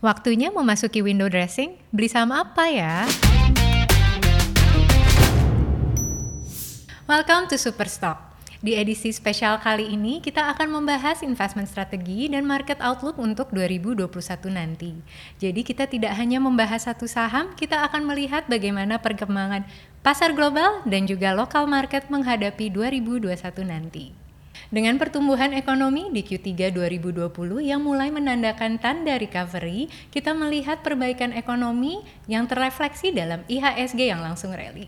Waktunya memasuki window dressing. Beli saham apa ya? Welcome to Superstock. Di edisi spesial kali ini, kita akan membahas investment strategi dan market outlook untuk 2021 nanti. Jadi kita tidak hanya membahas satu saham, kita akan melihat bagaimana perkembangan pasar global dan juga lokal market menghadapi 2021 nanti. Dengan pertumbuhan ekonomi di Q3 2020 yang mulai menandakan tanda recovery, kita melihat perbaikan ekonomi yang terrefleksi dalam IHSG yang langsung rally.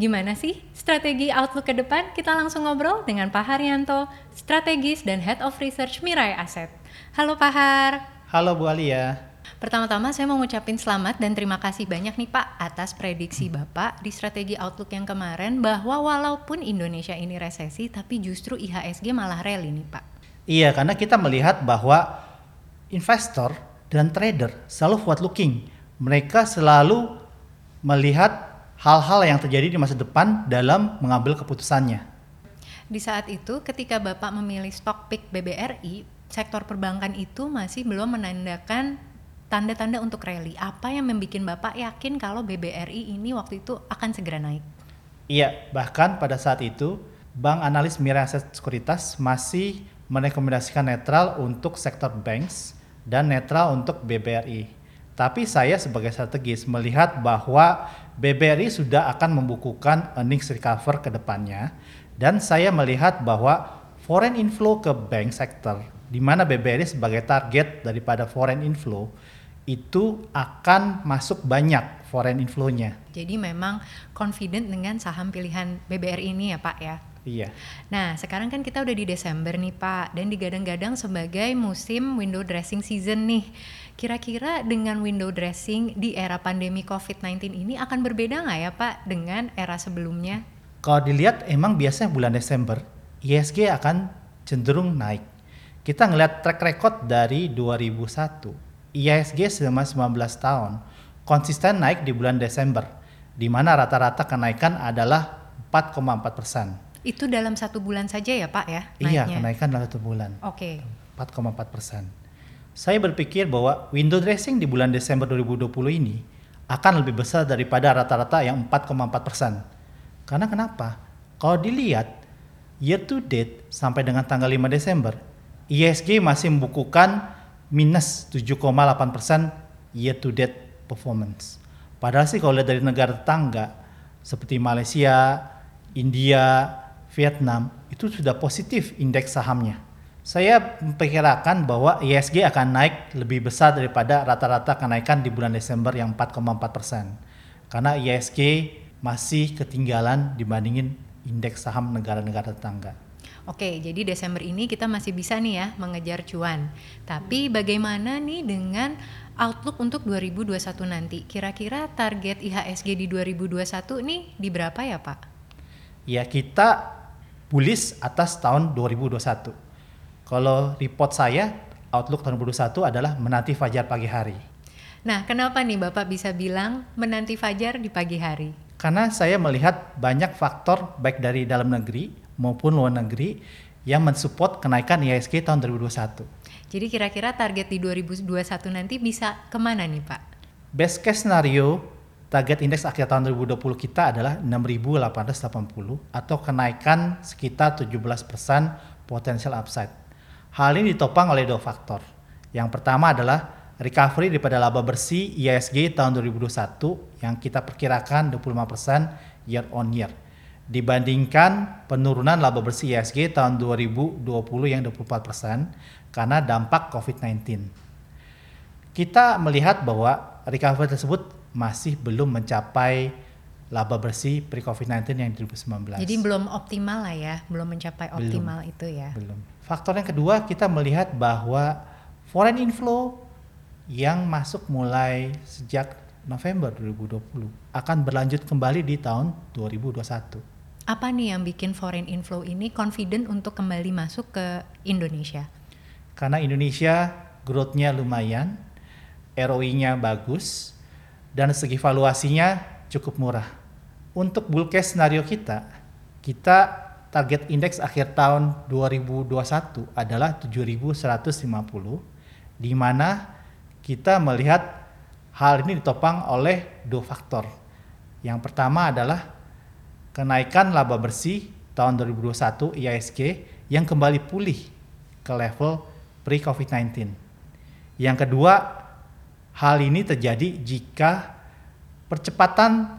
Gimana sih strategi outlook ke depan? Kita langsung ngobrol dengan Pak Haryanto, strategis dan Head of Research Mirai Asset. Halo Pak Har. Halo Bu Alia. Pertama-tama saya mau ngucapin selamat dan terima kasih banyak nih Pak atas prediksi Bapak di strategi outlook yang kemarin bahwa walaupun Indonesia ini resesi tapi justru IHSG malah rally nih Pak. Iya, karena kita melihat bahwa investor dan trader selalu forward looking. Mereka selalu melihat hal-hal yang terjadi di masa depan dalam mengambil keputusannya. Di saat itu ketika Bapak memilih stok pick BBRI, sektor perbankan itu masih belum menandakan tanda-tanda untuk rally. Apa yang membuat Bapak yakin kalau BBRI ini waktu itu akan segera naik? Iya, bahkan pada saat itu Bank Analis Mira Aset Sekuritas masih merekomendasikan netral untuk sektor banks dan netral untuk BBRI. Tapi saya sebagai strategis melihat bahwa BBRI sudah akan membukukan earnings recover ke depannya dan saya melihat bahwa foreign inflow ke bank sector di mana BBRI sebagai target daripada foreign inflow itu akan masuk banyak foreign inflow-nya. Jadi memang confident dengan saham pilihan BBRI ini ya Pak ya? Iya. Nah sekarang kan kita udah di Desember nih Pak dan digadang-gadang sebagai musim window dressing season nih. Kira-kira dengan window dressing di era pandemi COVID-19 ini akan berbeda nggak ya Pak dengan era sebelumnya? Kalau dilihat emang biasanya bulan Desember ISG akan cenderung naik. Kita ngeliat track record dari 2001 IHSG selama 19 tahun konsisten naik di bulan Desember, di mana rata-rata kenaikan adalah 4,4 persen. Itu dalam satu bulan saja ya Pak ya? Naiknya? Iya, kenaikan dalam satu bulan. Oke. Okay. 4,4 persen. Saya berpikir bahwa window dressing di bulan Desember 2020 ini akan lebih besar daripada rata-rata yang 4,4 persen. Karena kenapa? Kalau dilihat year to date sampai dengan tanggal 5 Desember, ISG masih membukukan minus 7,8 persen year to date performance. Padahal sih kalau lihat dari negara tetangga seperti Malaysia, India, Vietnam itu sudah positif indeks sahamnya. Saya memperkirakan bahwa ISG akan naik lebih besar daripada rata-rata kenaikan di bulan Desember yang 4,4 persen. Karena ISG masih ketinggalan dibandingin indeks saham negara-negara tetangga. Oke, jadi Desember ini kita masih bisa nih ya mengejar cuan. Tapi bagaimana nih dengan outlook untuk 2021 nanti? Kira-kira target IHSG di 2021 nih di berapa ya Pak? Ya kita bullish atas tahun 2021. Kalau report saya, outlook tahun 2021 adalah menanti fajar pagi hari. Nah, kenapa nih Bapak bisa bilang menanti fajar di pagi hari? Karena saya melihat banyak faktor baik dari dalam negeri maupun luar negeri yang mensupport kenaikan IHSG tahun 2021. Jadi kira-kira target di 2021 nanti bisa ke mana nih Pak? Best case scenario target indeks akhir tahun 2020 kita adalah 6.880 atau kenaikan sekitar 17% potensial upside. Hal ini ditopang oleh dua faktor. Yang pertama adalah recovery daripada laba bersih IHSG tahun 2021 yang kita perkirakan 25% year on year dibandingkan penurunan laba bersih ISG tahun 2020 yang 24% karena dampak COVID-19. Kita melihat bahwa recovery tersebut masih belum mencapai laba bersih pre-COVID-19 yang 2019. Jadi belum optimal lah ya, belum mencapai optimal belum, itu ya. Belum. Faktor yang kedua kita melihat bahwa foreign inflow yang masuk mulai sejak November 2020 akan berlanjut kembali di tahun 2021 apa nih yang bikin foreign inflow ini confident untuk kembali masuk ke Indonesia? Karena Indonesia growth-nya lumayan, ROI-nya bagus, dan segi valuasinya cukup murah. Untuk bull case scenario kita, kita target indeks akhir tahun 2021 adalah 7150 di mana kita melihat hal ini ditopang oleh dua faktor. Yang pertama adalah kenaikan laba bersih tahun 2021 IISG yang kembali pulih ke level pre-COVID-19. Yang kedua, hal ini terjadi jika percepatan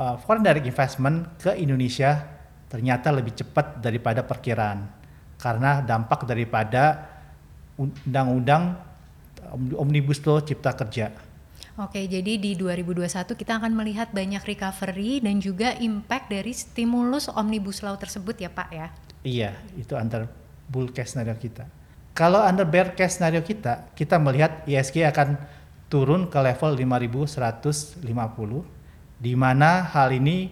uh, foreign direct investment ke Indonesia ternyata lebih cepat daripada perkiraan karena dampak daripada undang-undang Omnibus Law Cipta Kerja. Oke, jadi di 2021 kita akan melihat banyak recovery dan juga impact dari stimulus Omnibus Law tersebut ya Pak ya? Iya, itu under bull case scenario kita. Kalau under bear case scenario kita, kita melihat ISG akan turun ke level 5150 di mana hal ini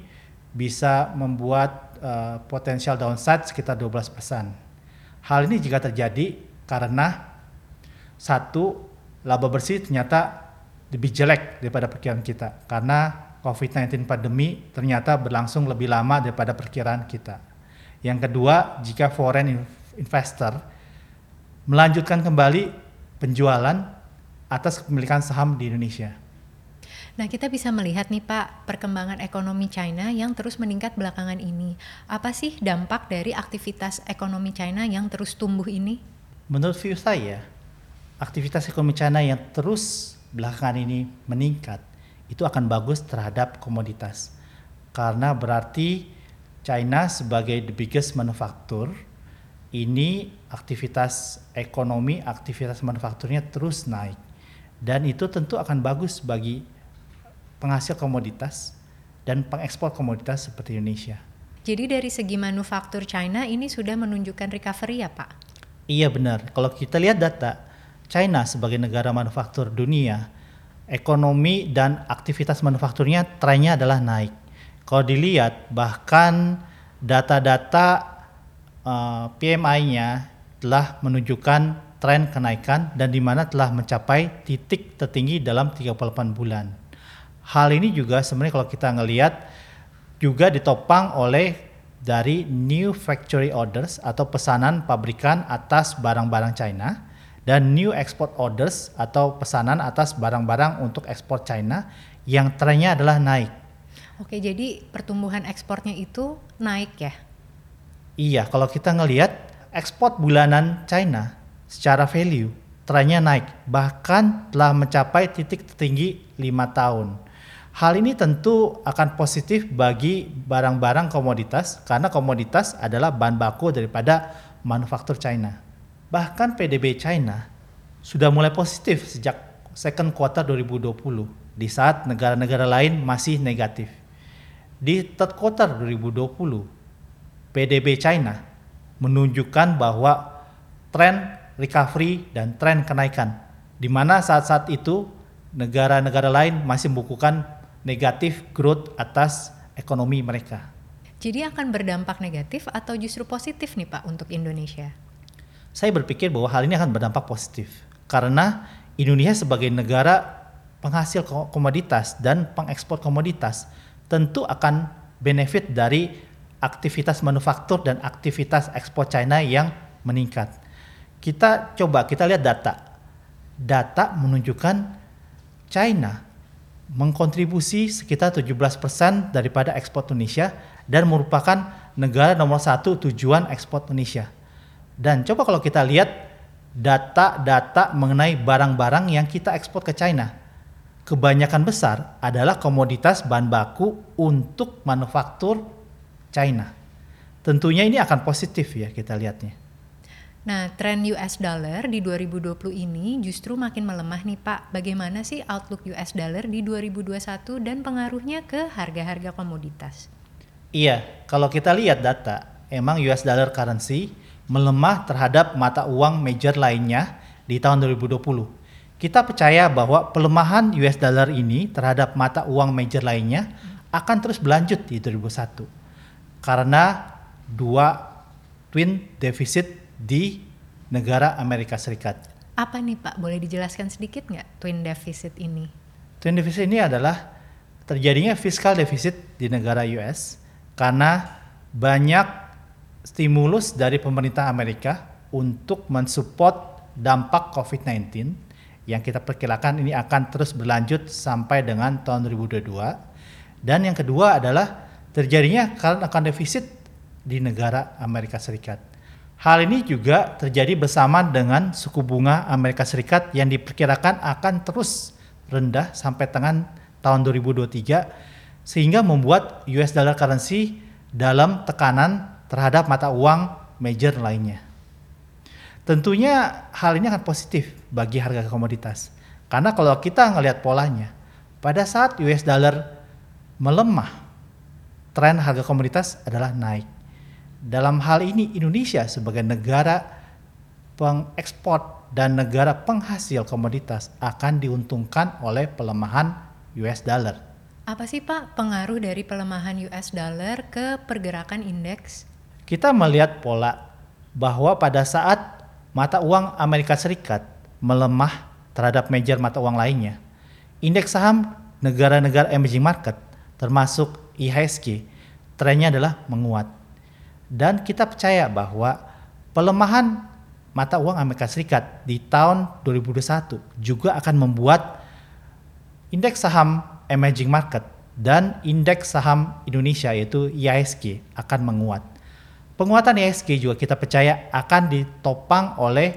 bisa membuat uh, potensial downside sekitar 12%. Hal ini jika terjadi karena satu laba bersih ternyata lebih jelek daripada perkiraan kita karena COVID-19 pandemi ternyata berlangsung lebih lama daripada perkiraan kita. Yang kedua, jika foreign investor melanjutkan kembali penjualan atas kepemilikan saham di Indonesia. Nah, kita bisa melihat nih Pak, perkembangan ekonomi China yang terus meningkat belakangan ini. Apa sih dampak dari aktivitas ekonomi China yang terus tumbuh ini? Menurut view saya, aktivitas ekonomi China yang terus belakangan ini meningkat, itu akan bagus terhadap komoditas. Karena berarti China sebagai the biggest manufaktur, ini aktivitas ekonomi, aktivitas manufakturnya terus naik. Dan itu tentu akan bagus bagi penghasil komoditas dan pengekspor komoditas seperti Indonesia. Jadi dari segi manufaktur China ini sudah menunjukkan recovery ya Pak? Iya benar. Kalau kita lihat data, China sebagai negara manufaktur dunia, ekonomi dan aktivitas manufakturnya trennya adalah naik. Kalau dilihat bahkan data-data uh, eh, PMI-nya telah menunjukkan tren kenaikan dan di mana telah mencapai titik tertinggi dalam 38 bulan. Hal ini juga sebenarnya kalau kita ngelihat juga ditopang oleh dari new factory orders atau pesanan pabrikan atas barang-barang China dan new export orders atau pesanan atas barang-barang untuk ekspor China yang trennya adalah naik. Oke, jadi pertumbuhan ekspornya itu naik ya? Iya, kalau kita ngelihat ekspor bulanan China secara value trennya naik, bahkan telah mencapai titik tertinggi lima tahun. Hal ini tentu akan positif bagi barang-barang komoditas karena komoditas adalah bahan baku daripada manufaktur China. Bahkan PDB China sudah mulai positif sejak second quarter 2020 di saat negara-negara lain masih negatif. Di third quarter 2020, PDB China menunjukkan bahwa tren recovery dan tren kenaikan di mana saat-saat itu negara-negara lain masih membukukan negatif growth atas ekonomi mereka. Jadi akan berdampak negatif atau justru positif nih Pak untuk Indonesia? Saya berpikir bahwa hal ini akan berdampak positif karena Indonesia sebagai negara penghasil komoditas dan pengekspor komoditas tentu akan benefit dari aktivitas manufaktur dan aktivitas ekspor China yang meningkat. Kita coba kita lihat data. Data menunjukkan China mengkontribusi sekitar 17% daripada ekspor Indonesia dan merupakan negara nomor satu tujuan ekspor Indonesia. Dan coba kalau kita lihat data-data mengenai barang-barang yang kita ekspor ke China. Kebanyakan besar adalah komoditas bahan baku untuk manufaktur China. Tentunya ini akan positif ya kita lihatnya. Nah, tren US dollar di 2020 ini justru makin melemah nih Pak. Bagaimana sih outlook US dollar di 2021 dan pengaruhnya ke harga-harga komoditas? Iya, kalau kita lihat data, emang US dollar currency melemah terhadap mata uang major lainnya di tahun 2020. Kita percaya bahwa pelemahan US dollar ini terhadap mata uang major lainnya akan terus berlanjut di 2021 karena dua twin defisit di negara Amerika Serikat. Apa nih Pak? Boleh dijelaskan sedikit nggak twin deficit ini? Twin deficit ini adalah terjadinya fiskal defisit di negara US karena banyak stimulus dari pemerintah Amerika untuk mensupport dampak COVID-19 yang kita perkirakan ini akan terus berlanjut sampai dengan tahun 2022. Dan yang kedua adalah terjadinya current account deficit di negara Amerika Serikat. Hal ini juga terjadi bersama dengan suku bunga Amerika Serikat yang diperkirakan akan terus rendah sampai dengan tahun 2023 sehingga membuat US dollar currency dalam tekanan terhadap mata uang major lainnya. Tentunya hal ini akan positif bagi harga komoditas. Karena kalau kita ngelihat polanya, pada saat US dollar melemah, tren harga komoditas adalah naik. Dalam hal ini Indonesia sebagai negara pengekspor dan negara penghasil komoditas akan diuntungkan oleh pelemahan US dollar. Apa sih Pak pengaruh dari pelemahan US dollar ke pergerakan indeks? Kita melihat pola bahwa pada saat mata uang Amerika Serikat melemah terhadap major mata uang lainnya, indeks saham negara-negara emerging market termasuk IHSG trennya adalah menguat. Dan kita percaya bahwa pelemahan mata uang Amerika Serikat di tahun 2021 juga akan membuat indeks saham emerging market dan indeks saham Indonesia yaitu IHSG akan menguat. Penguatan ISG juga kita percaya akan ditopang oleh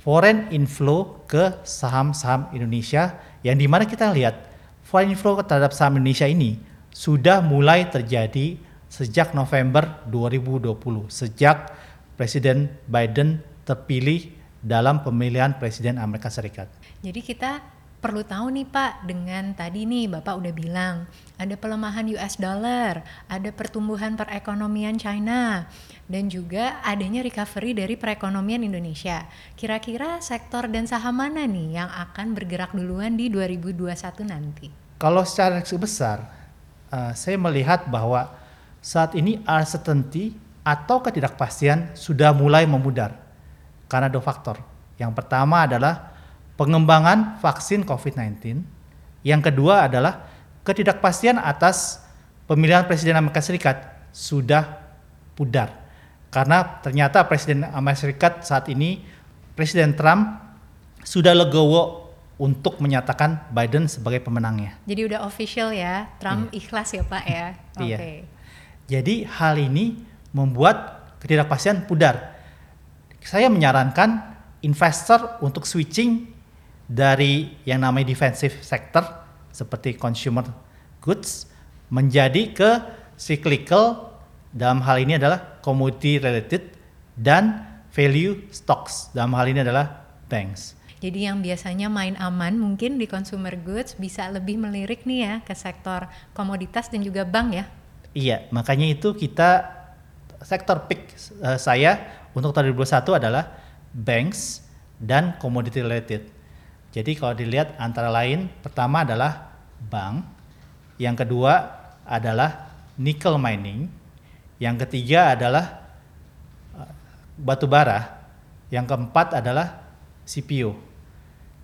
foreign inflow ke saham-saham Indonesia yang di mana kita lihat foreign inflow terhadap saham Indonesia ini sudah mulai terjadi sejak November 2020 sejak Presiden Biden terpilih dalam pemilihan Presiden Amerika Serikat. Jadi kita perlu tahu nih Pak, dengan tadi nih Bapak udah bilang ada pelemahan US dollar, ada pertumbuhan perekonomian China, dan juga adanya recovery dari perekonomian Indonesia. Kira-kira sektor dan saham mana nih yang akan bergerak duluan di 2021 nanti? Kalau secara besar, uh, saya melihat bahwa saat ini uncertainty atau ketidakpastian sudah mulai memudar karena dua faktor. Yang pertama adalah pengembangan vaksin COVID-19. Yang kedua adalah ketidakpastian atas pemilihan Presiden Amerika Serikat sudah pudar. Karena ternyata Presiden Amerika Serikat saat ini, Presiden Trump sudah legowo untuk menyatakan Biden sebagai pemenangnya. Jadi udah official ya, Trump iya. ikhlas ya Pak ya. Iya. Okay. Jadi hal ini membuat ketidakpastian pudar. Saya menyarankan investor untuk switching dari yang namanya defensive sector seperti consumer goods menjadi ke cyclical dalam hal ini adalah commodity related dan value stocks dalam hal ini adalah banks. Jadi yang biasanya main aman mungkin di consumer goods bisa lebih melirik nih ya ke sektor komoditas dan juga bank ya. Iya, makanya itu kita sektor pick uh, saya untuk tahun 2021 adalah banks dan commodity related jadi kalau dilihat antara lain pertama adalah bank, yang kedua adalah nickel mining, yang ketiga adalah uh, batu bara, yang keempat adalah CPO.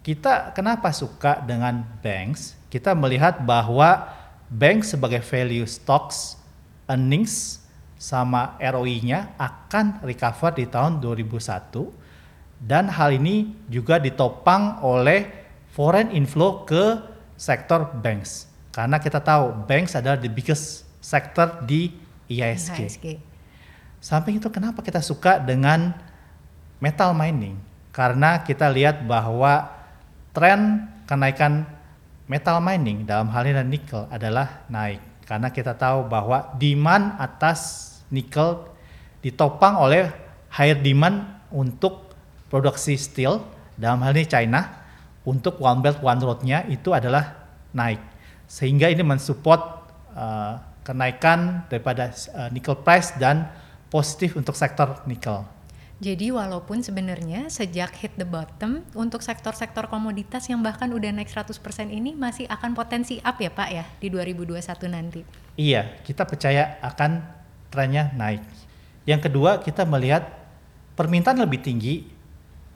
Kita kenapa suka dengan banks? Kita melihat bahwa bank sebagai value stocks earnings sama ROI-nya akan recover di tahun 2001 dan hal ini juga ditopang oleh foreign inflow ke sektor banks. Karena kita tahu banks adalah the biggest sector di IISG. IISG. Samping itu kenapa kita suka dengan metal mining? Karena kita lihat bahwa tren kenaikan metal mining dalam hal ini nikel adalah naik. Karena kita tahu bahwa demand atas nikel ditopang oleh higher demand untuk produksi steel dalam hal ini China untuk One Belt One Road-nya itu adalah naik sehingga ini mensupport uh, kenaikan daripada uh, nickel price dan positif untuk sektor nikel. Jadi walaupun sebenarnya sejak hit the bottom untuk sektor-sektor komoditas yang bahkan udah naik 100% ini masih akan potensi up ya Pak ya di 2021 nanti. Iya, kita percaya akan trennya naik. Yang kedua, kita melihat permintaan lebih tinggi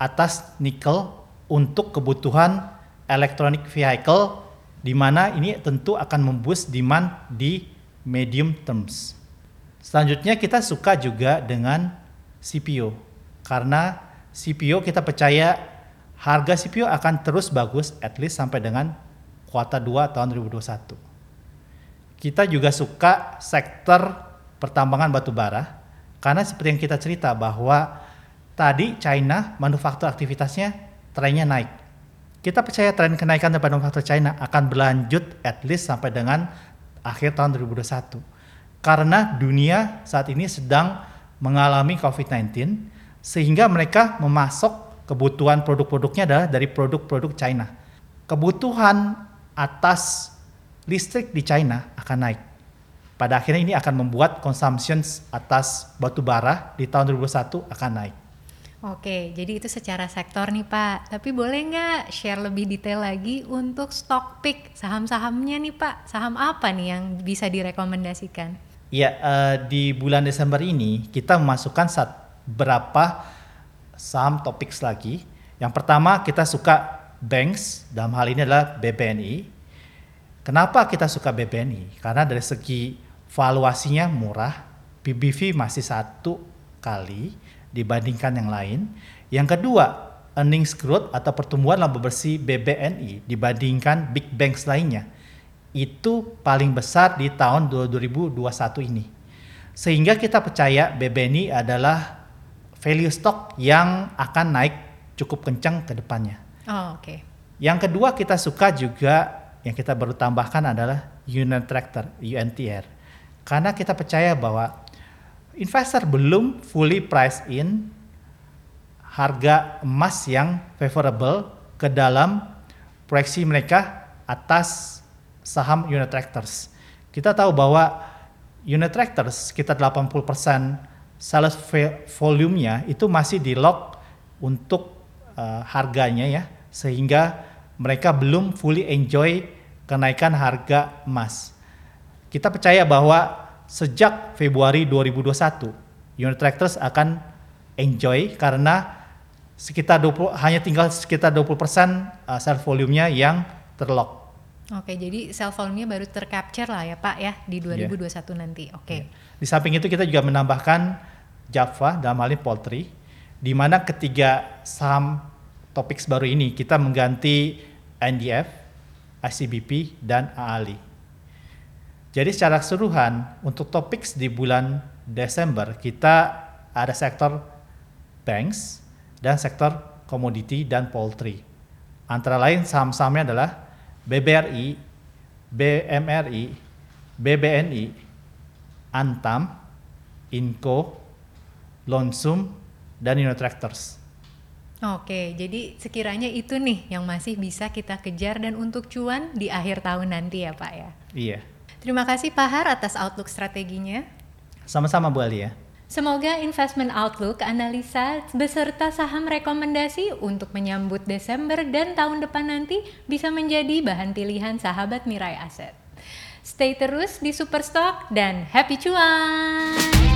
atas nikel untuk kebutuhan electronic vehicle di mana ini tentu akan memboost demand di medium terms. Selanjutnya kita suka juga dengan CPO karena CPO kita percaya harga CPO akan terus bagus at least sampai dengan kuartal 2 tahun 2021. Kita juga suka sektor pertambangan batu bara karena seperti yang kita cerita bahwa tadi China manufaktur aktivitasnya trennya naik. Kita percaya tren kenaikan daripada manufaktur China akan berlanjut at least sampai dengan akhir tahun 2021. Karena dunia saat ini sedang mengalami COVID-19 sehingga mereka memasok kebutuhan produk-produknya adalah dari produk-produk China. Kebutuhan atas listrik di China akan naik. Pada akhirnya ini akan membuat consumption atas batu bara di tahun 2021 akan naik. Oke, jadi itu secara sektor nih Pak. Tapi boleh nggak share lebih detail lagi untuk stock pick saham-sahamnya nih Pak? Saham apa nih yang bisa direkomendasikan? Ya, uh, di bulan Desember ini kita memasukkan beberapa saham topics lagi. Yang pertama kita suka banks, dalam hal ini adalah BBNI. Kenapa kita suka BBNI? Karena dari segi valuasinya murah, PBV masih satu kali dibandingkan yang lain. Yang kedua, earnings growth atau pertumbuhan laba bersih BBNI dibandingkan big banks lainnya itu paling besar di tahun 2021 ini. Sehingga kita percaya BBNI adalah value stock yang akan naik cukup kencang ke depannya. Oh, oke. Okay. Yang kedua kita suka juga yang kita baru tambahkan adalah Union Tractor, UNTR. Karena kita percaya bahwa investor belum fully price in harga emas yang favorable ke dalam proyeksi mereka atas saham unit tractors. Kita tahu bahwa unit tractors sekitar 80% sales volumenya itu masih di lock untuk uh, harganya ya sehingga mereka belum fully enjoy kenaikan harga emas. Kita percaya bahwa sejak Februari 2021 unit tractors akan enjoy karena sekitar 20 hanya tinggal sekitar 20% uh, sell volume-nya yang terlock. Oke, jadi sell volume-nya baru tercapture lah ya Pak ya di 2021 yeah. nanti. Oke. Yeah. Di samping itu kita juga menambahkan Java dalam hal ini poultry di mana ketiga saham topik baru ini kita mengganti NDF, ICBP dan AALI. Jadi secara keseluruhan untuk topik di bulan Desember kita ada sektor banks dan sektor komoditi dan poultry. Antara lain saham-sahamnya adalah BBRI, BMRI, BBNI, Antam, Inco, Lonsum, dan Unitractors. Oke, jadi sekiranya itu nih yang masih bisa kita kejar dan untuk cuan di akhir tahun nanti ya Pak ya? Iya. Terima kasih Pak Har atas outlook strateginya. Sama-sama Bu Alia. Semoga investment outlook, analisa, beserta saham rekomendasi untuk menyambut Desember dan tahun depan nanti bisa menjadi bahan pilihan sahabat Mirai Aset. Stay terus di Superstock dan happy cuan!